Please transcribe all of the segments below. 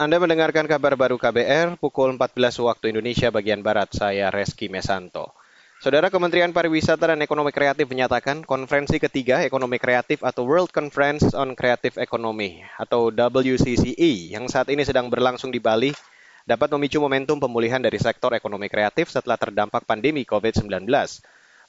Anda mendengarkan kabar baru KBR pukul 14 waktu Indonesia bagian Barat. Saya Reski Mesanto. Saudara Kementerian Pariwisata dan Ekonomi Kreatif menyatakan konferensi ketiga ekonomi kreatif atau World Conference on Creative Economy atau WCCE yang saat ini sedang berlangsung di Bali dapat memicu momentum pemulihan dari sektor ekonomi kreatif setelah terdampak pandemi COVID-19.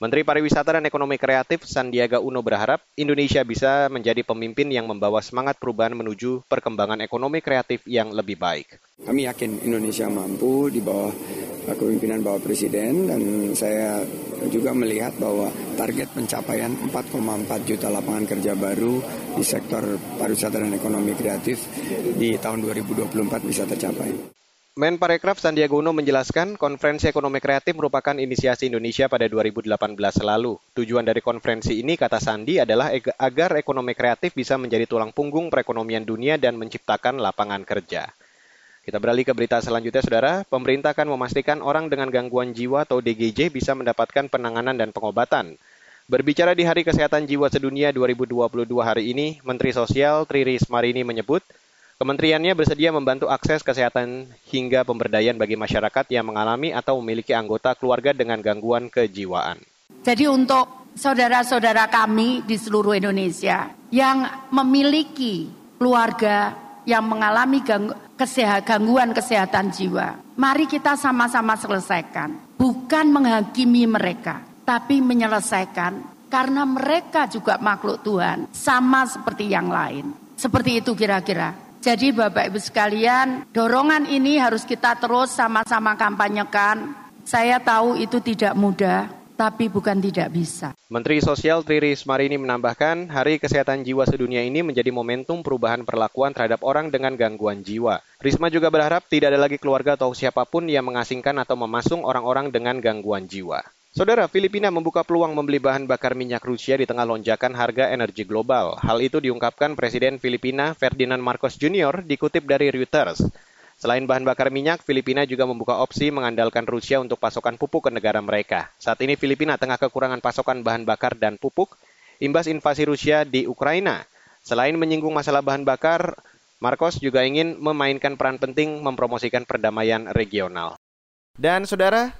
Menteri Pariwisata dan Ekonomi Kreatif Sandiaga Uno berharap Indonesia bisa menjadi pemimpin yang membawa semangat perubahan menuju perkembangan ekonomi kreatif yang lebih baik. Kami yakin Indonesia mampu di bawah kepemimpinan Bapak Presiden dan saya juga melihat bahwa target pencapaian 4,4 juta lapangan kerja baru di sektor pariwisata dan ekonomi kreatif di tahun 2024 bisa tercapai. Menparekraf Sandiaga Uno menjelaskan konferensi ekonomi kreatif merupakan inisiasi Indonesia pada 2018 lalu. Tujuan dari konferensi ini, kata Sandi, adalah agar ekonomi kreatif bisa menjadi tulang punggung perekonomian dunia dan menciptakan lapangan kerja. Kita beralih ke berita selanjutnya, Saudara. Pemerintah akan memastikan orang dengan gangguan jiwa atau DGJ bisa mendapatkan penanganan dan pengobatan. Berbicara di Hari Kesehatan Jiwa Sedunia 2022 hari ini, Menteri Sosial Tri Risma Marini menyebut, Kementeriannya bersedia membantu akses kesehatan hingga pemberdayaan bagi masyarakat yang mengalami atau memiliki anggota keluarga dengan gangguan kejiwaan. Jadi untuk saudara-saudara kami di seluruh Indonesia yang memiliki keluarga yang mengalami gangguan kesehatan jiwa, mari kita sama-sama selesaikan. Bukan menghakimi mereka, tapi menyelesaikan karena mereka juga makhluk Tuhan, sama seperti yang lain. Seperti itu kira-kira. Jadi Bapak Ibu sekalian, dorongan ini harus kita terus sama-sama kampanyekan. Saya tahu itu tidak mudah, tapi bukan tidak bisa. Menteri Sosial Tri Risma ini menambahkan, Hari Kesehatan Jiwa Sedunia ini menjadi momentum perubahan perlakuan terhadap orang dengan gangguan jiwa. Risma juga berharap tidak ada lagi keluarga atau siapa pun yang mengasingkan atau memasung orang-orang dengan gangguan jiwa. Saudara, Filipina membuka peluang membeli bahan bakar minyak Rusia di tengah lonjakan harga energi global. Hal itu diungkapkan Presiden Filipina Ferdinand Marcos Jr. dikutip dari Reuters. Selain bahan bakar minyak, Filipina juga membuka opsi mengandalkan Rusia untuk pasokan pupuk ke negara mereka. Saat ini Filipina tengah kekurangan pasokan bahan bakar dan pupuk imbas invasi Rusia di Ukraina. Selain menyinggung masalah bahan bakar, Marcos juga ingin memainkan peran penting mempromosikan perdamaian regional. Dan saudara,